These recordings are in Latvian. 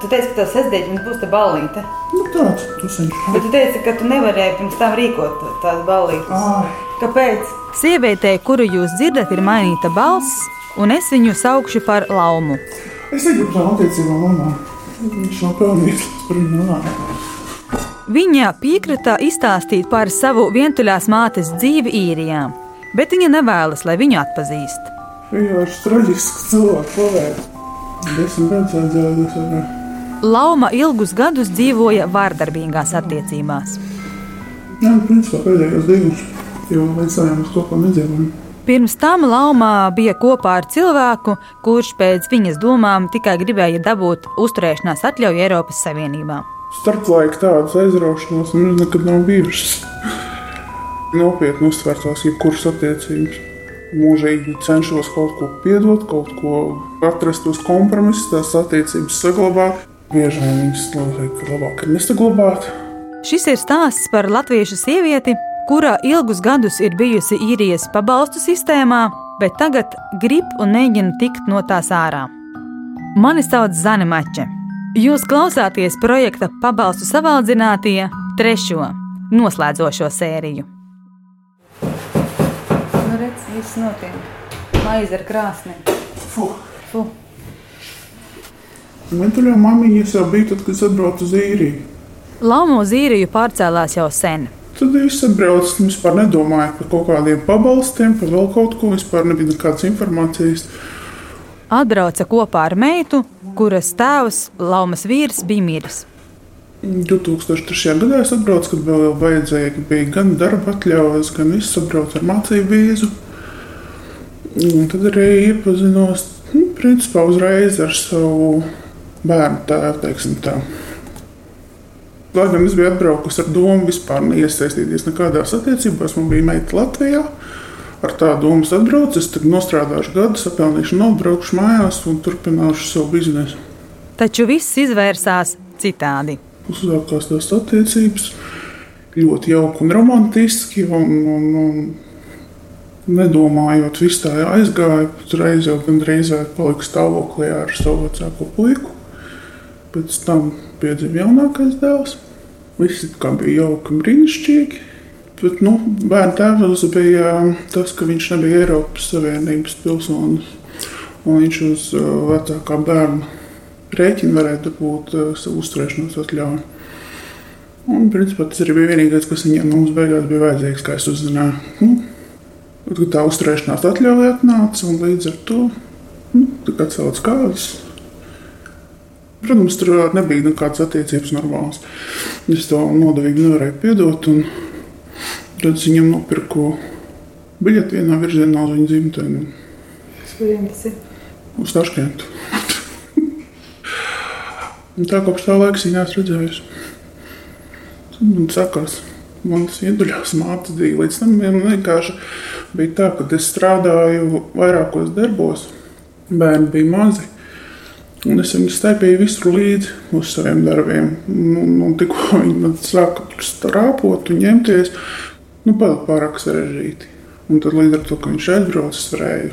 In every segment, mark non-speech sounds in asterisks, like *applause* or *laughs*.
Tu teici, ka tev sestdien mums būs tā ballīte. Nu, tāds tas viņš Bet tu teici, ka tu nevarēji pirms tam rīkot tādu ballīti. Ai, Kāpēc? Sievietei, kuru jūs dzirdat, ir mainīta balss, un es viņu saukšu par laumu. es negribu tām attiecībām runāt. Viņš nav pelnījis par viņu runāt. Viņa piekrita izstāstīt par savu vientuļās mātes dzīvi īrijā, bet viņa nevēlas, lai viņu atpazīst. Vienkārši traģisks cilvēks pavērt. Desmit gadus ar Lauma ilgus gadus dzīvoja vārdarbīgās attiecībās. Jā, principā pēdējos divus, līdz tam mēs kopā nedzīvojam. Pirms tam Lauma bija kopā ar cilvēku, kurš pēc viņas domām tikai gribēja dabūt uzturēšanās atļauju Eiropas Savienībā. Starplaika tādas aizraušanās mums nekad nav bijušas. Nopietni uztvērtās jebkuras attiecības. Mūžīgi cenšos kaut ko piedot, kaut ko atrast tos kompromisus, tās attiecības saglabāt. Bieži vien viņas liekas, ka labāk ir nesaglabāt. Šis ir stāsts par latviešu sievieti, kura ilgus gadus ir bijusi īrijas pabalstu sistēmā, bet tagad grib un mēģina tikt no tās ārā. Mani sauc Zane Mača. Jūs klausāties projekta pabalstu savaldzinātie trešo noslēdzošo sēriju. Nu, redz, viss notiek. Maize ar krāsni. Fuh. Fu. Mentuļā mamīņas jau bija tad, kad es atbraucu uz īriju. Laumo zīriju pārcēlās jau sen. Tad es atbraucu, vispār nedomāju par kaut kādiem pabalstiem, par vēl kaut ko. Vispār nebija nekādas informācijas. Atbrauca kopā ar meitu, kuras tēvs, Laumas vīrs, bija miris. 2003. gadā es atbraucu, kad vēl vajadzēja, bija gan darba atļaujas, gan viss atbraucu ar mācību vīzu. Un tad arī iepazinos, nu, principā uzreiz ar savu bērnu tēvu, teiksim tā. Lai gan es biju atbraukusi ar domu vispār neiesaistīties nekādās attiecībās, man bija meita Latvijā. Ar tādu domu atbraucu, es tad nostrādāšu gadu, sapelnīšu naudu, braukšu mājās un turpināšu savu biznesu. Taču viss izvērsās citādi. Uzsākās tās attiecības ļoti jauki un romantiski. Un, un, un nedomājot, viss tā aizgāja. Reiz jau gandrīz vai paliku stāvoklī ar savu vecāko puiku. Pēc tam piedzima jaunākais dēls. Viss bija jauki un brīnišķīgi. Bet nu, bērnu tēvs bija tas, ka viņš nebija Eiropas Savienības pilsonis. Viņš uz uh, vecākā bērna rēķinu varētu dabūt uh, savu uzturēšanos atļauju. Un, principā, tas arī bija vienīgais, kas viņam mums beigās bija vajadzīgs, kā es uzzināju. Nu, tā uzturēšanās atļauja atnāca, un līdz ar to nu, atcēlās kādas. Protams, tur nebija nekādas attiecības normālas. Es to nodevīgi nevarēju piedot. Un tad es viņam nopirku biļeti vienā virzienā uz viņa dzimteni, Kuriem tas ir? uz Taškentu. Tā kopš tā laika viņa neesmu redzējusi. Man sakās, manas ieduļās mātes bija. Līdz tam vienkārši bija tā, ka es strādāju vairākos darbos. Bērni bija mazi. Un es viņus stepēju visur līdzi uz saviem darbiem. Un, un tikko *laughs* viņi man sāka strāpot un ņemties, nu, palika pārāk sarežģīti. Un tad līdz ar to, ka viņš aizbrauca, es varēju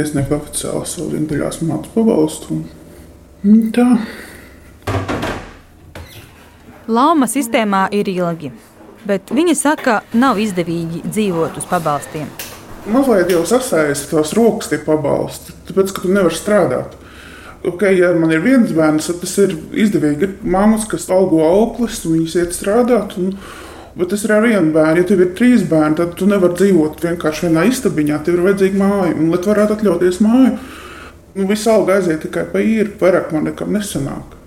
iesniegt oficiāli savu vientuļās mātes pabalstu. Un, un tā. Lauma sistēmā ir ilgi, bet viņi saka, nav izdevīgi dzīvot uz pabalstiem. Mazliet jau sasējas tās rokas, tie pabalsti, tāpēc, ka tu nevari strādāt. Okay, ja man ir viens bērns, tad tas ir izdevīgi. Ir mammas, kas algo auglis, un viņas iet strādāt. Un, bet tas ir ar vienu bērnu. Ja tev ir trīs bērni, tad tu nevari dzīvot vienkārši vienā istabiņā. Tev ir vajadzīga māja. Un, lai tu varētu atļauties māju, nu, visu algu aiziet tikai pa īri. Vairāk man nekam nesanāk.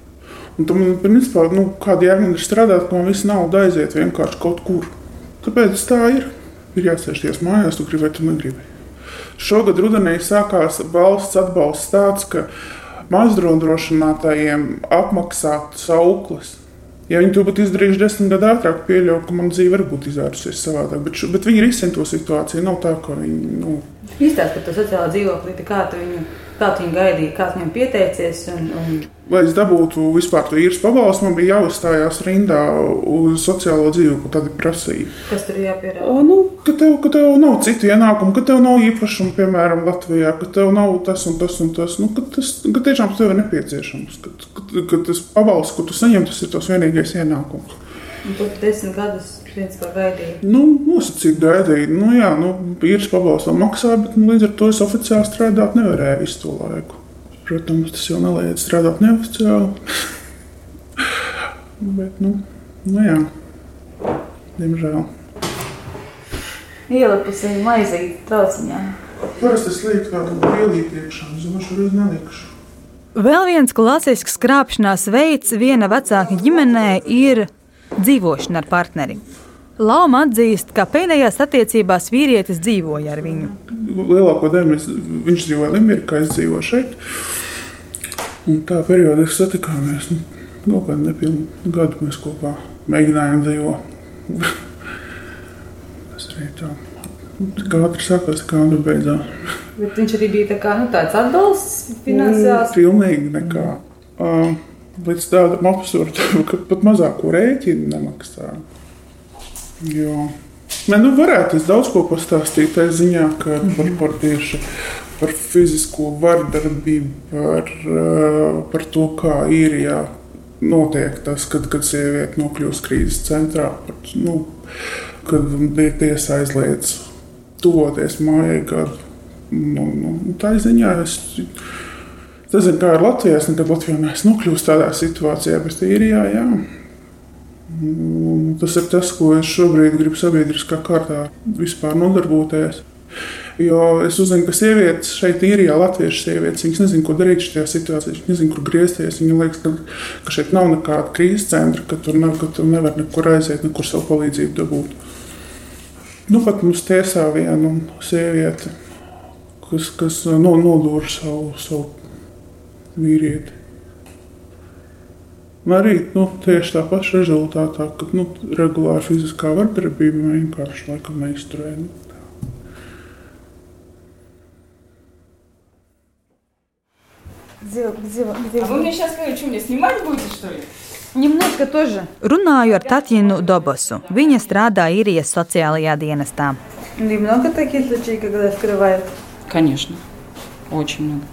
Un tam, principā, nu, kāda jēga man ir strādāt, man viss nauda aiziet vienkārši kaut kur. Tāpēc tā ir. Ir jāsēžties mājās, tu gribi vai tu negribi. Šogad rudenī sākās valsts atbalsts tāds, ka mazdrošinātājiem apmaksāt sauklis. Ja viņi to būtu izdarījuši desmit gadu ātrāk, pieļauju, ka man dzīve var būt izvērsusies savādāk. Bet, bet viņi risina to situāciju. Nav tā, ka viņi. Nu, Izstāst par to sociālo dzīvokli, kā tu viņu Kā tu viņu gaidīji, kāds viņam pieteicies? Un, un... Lai es dabūtu vispār to īres pabalstu, man bija jāuzstājās rindā uz sociālo dzīvi, ko tad prasīja. Kas tur jāpierāda? O, Nu, ka, tev, ka tev nav citu ienākumu, ka tev nav īpašumu, piemēram, Latvijā, ka tev nav tas un tas un tas. Nu, ka tas ka tiešām tev ir nepieciešams. Ka, ka, ka tas pabalsts, ko tu saņem, tas ir tas vienīgais ienākums. Un tu desmit gadus principā gaidīji. Nu, nosacīt gaidīt. Nu, jā, nu, īres pabalstu vēl maksā, bet nu, līdz ar to es oficiāli strādāt nevarēju visu to laiku. Protams, tas jau neliedz strādāt neoficiāli. *laughs* bet, nu, nu jā, diemžēl. Ielipusi maizīti trauciņā. Parasti es lieku tādu lielīti iekšā, domāju, šoreiz nelikšu. Vēl viens klasisks krāpšanās veids viena vecāka ģimenē ir dzīvošana ar partneri. Lauma atzīst, ka pēdējās attiecībās vīrietis dzīvoja ar viņu. Lielāko daļu viņš dzīvoja Limburgā, es dzīvoju šeit. Un tā periodiski satikāmies. Nu, kaut kādu nepilnu gadu mēs kopā mēģinājām dzīvot. *laughs* Tas arī tā. Nu, Kā ātri sākās, kā ātri beidzās. Bet viņš arī bija tā kā, nu, tāds atbalsts finansiāls. Pilnīgi nekā. Uh, līdz tādam absurdam, ka pat mazāko rēķinu nemaksā. Jo. Nē, nu varētu es daudz ko pastāstīt tajā ziņā, ka par, par tieši par fizisko vardarbību, par, uh, par to, kā īrijā notiek tas, kad, kad sieviete nokļūst krīzes centrā, par, nu, kad tiesa aizliedz tuvoties mājai gadu. Nu, nu, tā ziņā es Es nezinu, kā ir Latvijā. Es nekad Latvijā neesmu nokļuvis tādā situācijā, bet īrijā, jā. Mm, Tas ir tas, ko es šobrīd gribu sabiedriskā kārtā vispār nodarboties. Jo es uzzinu, ka sievietes šeit, īrijā, latviešu sievietes, viņas nezina, ko darīt šajā situācijā. Viņas nezina, kur griezties. Viņam liekas, ka, ka šeit nav nekāda krīzes centra, ka tur, nav, ka tur nevar nekur aiziet, nekur savu palīdzību dabūt. Nu, pat mums tiesā viena sieviete, kas, kas no, nodūra savu, savu vīrieti. Un arī nu, tieši tā paša rezultātā, ka nu, regulāra fiziskā vardarbība vienkārši laikam neizturēja. Nu, tā. А вы мне сейчас скажите, что, мне снимать будете, что ли? Немножко тоже. Runāju ar Tatjanu Dobosu. Viņa strādā īrijas sociālajā dienestā. И много таких случаев, когда скрывают. Конечно, очень много.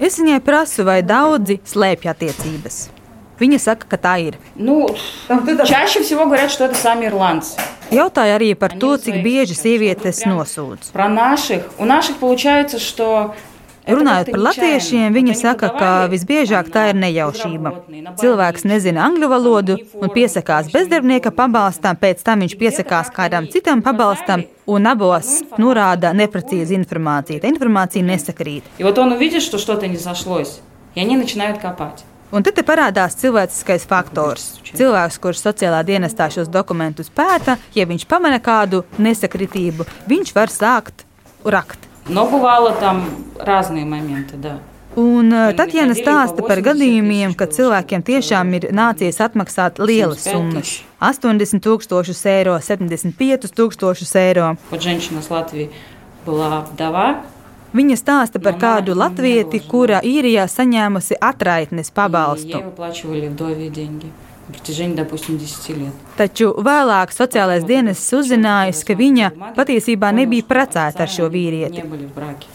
Es viņai prasu, vai daudzi slēpj attiecības. Viņa saka, ka tā ir. Ну, Там кто-то чаще всего говорят, что это сами ирландцы. Jautāja arī par to, cik bieži sievietes nosūdz. Про наших. У наших получается, что... Runājot par latviešiem, viņa saka, ka visbiežāk tā ir nejaušība. Cilvēks nezina angļu valodu un piesakās bezdarbnieka pabalstam, pēc tam viņš piesakās kādam citam pabalstam, un abos norāda neprecīza informācija. Tā informācija nesakrīt. Un tad parādās cilvēciskais faktors. Cilvēks, kurš sociālā dienestā šos dokumentus pēta, ja viņš pamana kādu nesakritību, viņš var sākt rakt. Но bывало там разные моменты, да. Un uh, Tatjana stāsta par gadījumiem, kad cilvēkiem tiešām ir nācies atmaksāt lielas 75 summas - 80 tūkstošus eiro, 75 tūkstošus eiro. Вот женщина с Латвии была вдова, Viņa stāsta par kādu latvieti, kura īrijā saņēmusi atraitnes и ей pabalstu. выплачивали вдовье деньги на протяжении, допустим, 10 лет. Taču vēlāk sociālais dienests uzzinājis, ka viņa patiesībā nebija precēta ar šo vīrieti. Не были в браке.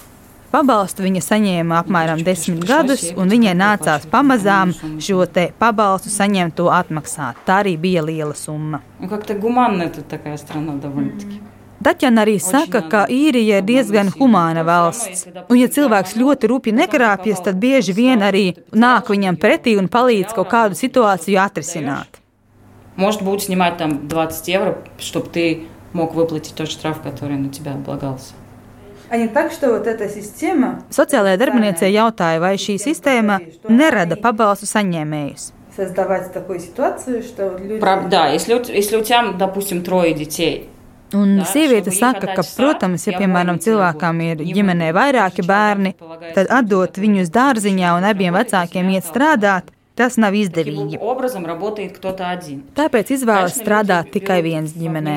Pabalstu viņa saņēma apmēram desmit gadus, un viņai nācās pamazām šo te pabalstu saņemto atmaksāt. Tā arī bija liela summa. Ну, как-то гуманная тут такая страна довольно-таки. Daķana arī saka, ka īrija ir diezgan humāna valsts. Un, ja cilvēks ļoti rūpīgi nekrāpjas, tad bieži vien arī nāk viņam pretī un palīdz kaut kādu situāciju atrisināt. Может, будут снимать там 20 евро, чтобы ты мог выплатить тот штраф, который на тебя облагался. А не так, что вот эта система Sociālajā darbiniecei jautāja, vai šī sistēma nerada pabalstu saņēmējus. создавать такую ситуацию, что вот люди... Прав- Да, если, у- если у тебя, допустим, трое детей, Un sieviete saka, ka, protams, ja piemēram cilvēkam ir ģimenē vairāki bērni, tad atdot viņus dārziņā un abiem vecākiem iet strādāt, Tas nav izdevīgi. Tāpēc izvēlas strādāt tikai viens ģimenē.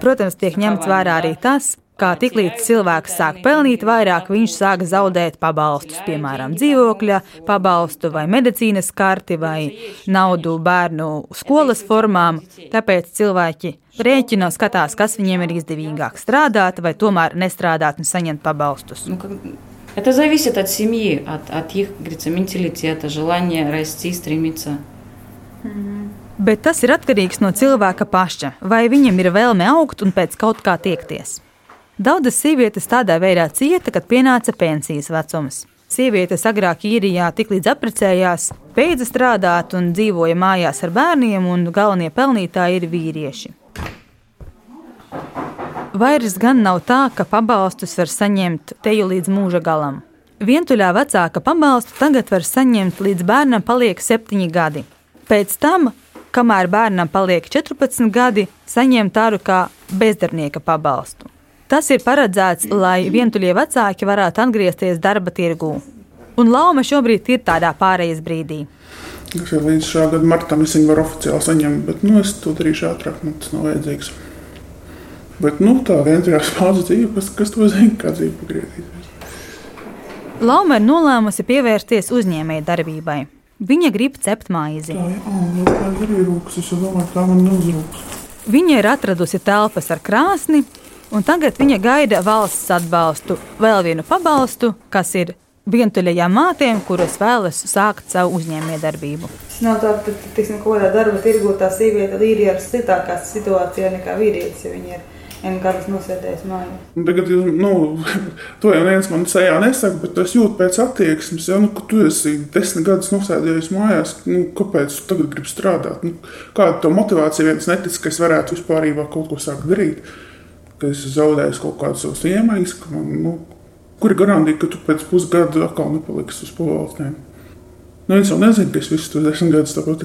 Protams, tiek ņemts vērā arī tas, Kā tiklīdz cilvēks sāk pelnīt vairāk, viņš sāk zaudēt pabalstus, piemēram, dzīvokļa pabalstu vai medicīnas karti vai naudu bērnu skolas formām. Tāpēc cilvēki rēķina skatās, kas viņiem ir izdevīgāk strādāt vai tomēr nestrādāt un saņemt pabalstus. Nu, ka... Это зависит от семьи, от, от их, как говорится, менталитета, желания расти, стремиться. Bet tas ir atkarīgs no cilvēka paša, vai viņam ir vēlme augt un pēc kaut kā tiekties. Daudzas sievietes tādā veidā cieta, kad pienāca pensijas vecums. Sievietes agrāk īrijā tiklīdz apprecējās, beidza strādāt un dzīvoja mājās ar bērniem, un galvenie pelnītāji ir vīrieši. Vairs gan nav tā, ka pabalstus var saņemt teju līdz mūža galam. Vientuļā vecāka pabalstu tagad var saņemt līdz bērnam paliek septiņi gadi. Pēc tam, kamēr bērnam paliek 14 gadi, saņem tādu kā bezdarbnieka pabalstu. Tas ir paredzēts, lai vientuļie vecāki varētu atgriezties darba tirgū. Un Lauma šobrīd ir tādā pārejas brīdī. Tas ir līdz šā gada martam, es viņu varu oficiāli saņemt, bet nu, es to darīšu ātrāk, man tas nav vajadzīgs. Bet nu, tā vienkārši paudze dzīve, kas, kas to zina, kā dzīve pagriezīsies. Lauma ir nolēmusi pievērsties uzņēmēji darbībai. Viņa grib cept maizi. Tā jā, jau tā ir arī rūks, es domāju, tā man neuzrūks. Viņa ir atradusi telpas ar krāsni, un tagad viņa gaida valsts atbalstu, vēl vienu pabalstu, kas ir vientuļajām mātēm, kuras vēlas sākt savu uzņēmējdarbību. Nav tā, ka, teiksim, kaut kādā darba tirgu tā sieviete ir sliktākā situācijā nekā vīrietis, ja viņa ir gadus nosēdējis mājās. Un Tagad, nu, *laughs* to jau viens man sejā nesaka, bet es jūtu pēc attieksmes, ja, nu, tu esi desmit gadus nosēdējis mājās, nu, kāpēc tu tagad gribi strādāt? Nu, kāda to motivācija viens netic, ka es varētu vispār kaut ko sākt darīt? Ka es zaudēju kaut kādus savus iemaņas, ka man, nu, kur ir garantija, ka tu pēc pusgada atkal nepaliksi uz pavalstiem? Nu, viens jau nezina, ka es visus tos desmit gadus tāpat.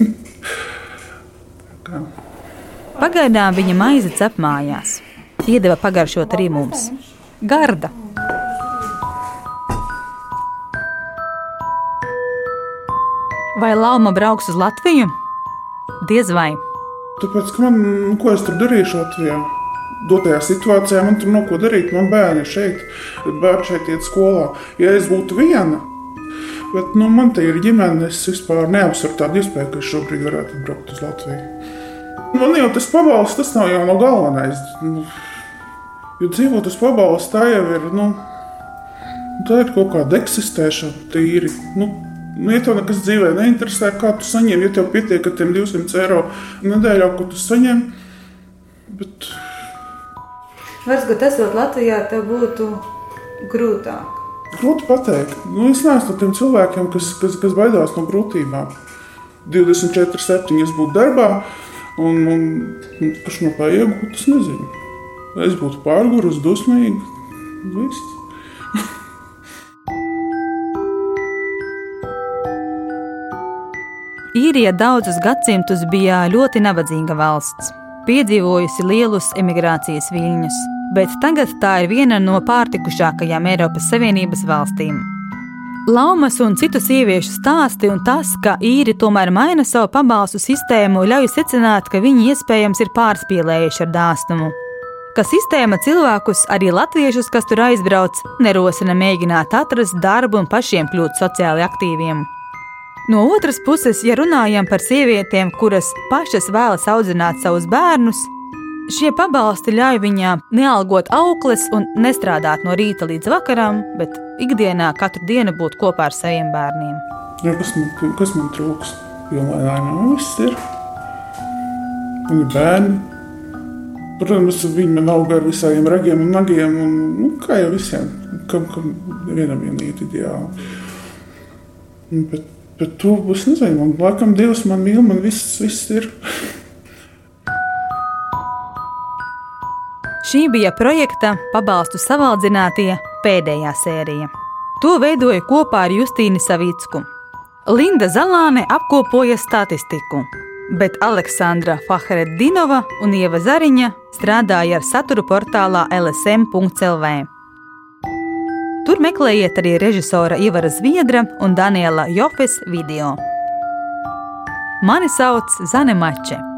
*laughs* Kā? Pagaidām viņa maize cep mājās. Iedeva pagaršot arī mums. Garda. Vai Lauma brauks uz Latviju? Diez vai. Tāpēc, ka man, nu, ko es tur darīšu Latvijā? Dotajā situācijā man tur nav ko darīt. Man bērni šeit, bērni šeit iet skolā. Ja es būtu viena, bet nu, man te ir ģimene, es vispār neapsveru tādu iespēju, ka es šobrīd varētu braukt uz Latviju. Man jau tas pabalsts, tas nav jau no galvenais. Nu, jo dzīvot uz pabalstu, tā jau ir. Nu, Tā ir kaut kāda eksistēšana, tīri. Nu, nu, ja tev nekas dzīvē neinteresē, kā tu saņem, ja tev pietiek ar tiem 200 eiro nedēļā, ko tu saņem, bet Varbūt esot Latvijā, tev būtu grūtāk. grūti pateikt. Nu, es neesmu no tiem cilvēkiem, kas, kas, kas baidās no grūtībām. 24, 7 es būtu darbā, un, un, kas no tā iegūtu, es nezinu. Es būtu pārgājis, dusmīgs. Viss. *laughs* Īrija daudzus gadsimtus bija ļoti nabadzīga valsts, piedzīvojusi lielus emigrācijas viļņus, bet tagad tā ir viena no pārtikušākajām Eiropas Savienības valstīm. Laumas un citu sieviešu stāsti un tas, ka īri tomēr maina savu pabalstu sistēmu, ļauj secināt, ka viņi iespējams ir pārspīlējuši ar dāsnumu. Ka sistēma cilvēkus, arī latviešus, kas tur aizbrauc, nerosina mēģināt atrast darbu un pašiem kļūt sociāli aktīviem. No otras puses, ja runājam par sievietēm, kuras pašas vēlas audzināt savus bērnus, šie pabalsti ļauj viņām nealgot aukles un nestrādāt no rīta līdz vakaram, bet ikdienā katru dienu būt kopā ar saviem bērniem. Ja, kas, man, kas man trūks? Jo nu, viss ir. Man ir bērni. Protams, viņi man auga ar visiem ragiem un nagiem. Un, nu, kā jau visiem, kam, kam vienam vienīgi ideāli. Bet, bet to es nezinu. Man laikam Dievs man mīl, man viss, viss ir. *laughs* Šī bija projekta pabalstu savaldzinātie pēdējā sērija. To veidoja kopā ar Justīnu Savicku. Linda Zalāne apkopoja statistiku, bet Aleksandra Fahredinova un Ieva Zariņa strādāja ar saturu portālā lsm.lv. Tur meklējiet arī režisora Ivara Zviedra un Daniela Jofes video. Mani sauc Zane Mače.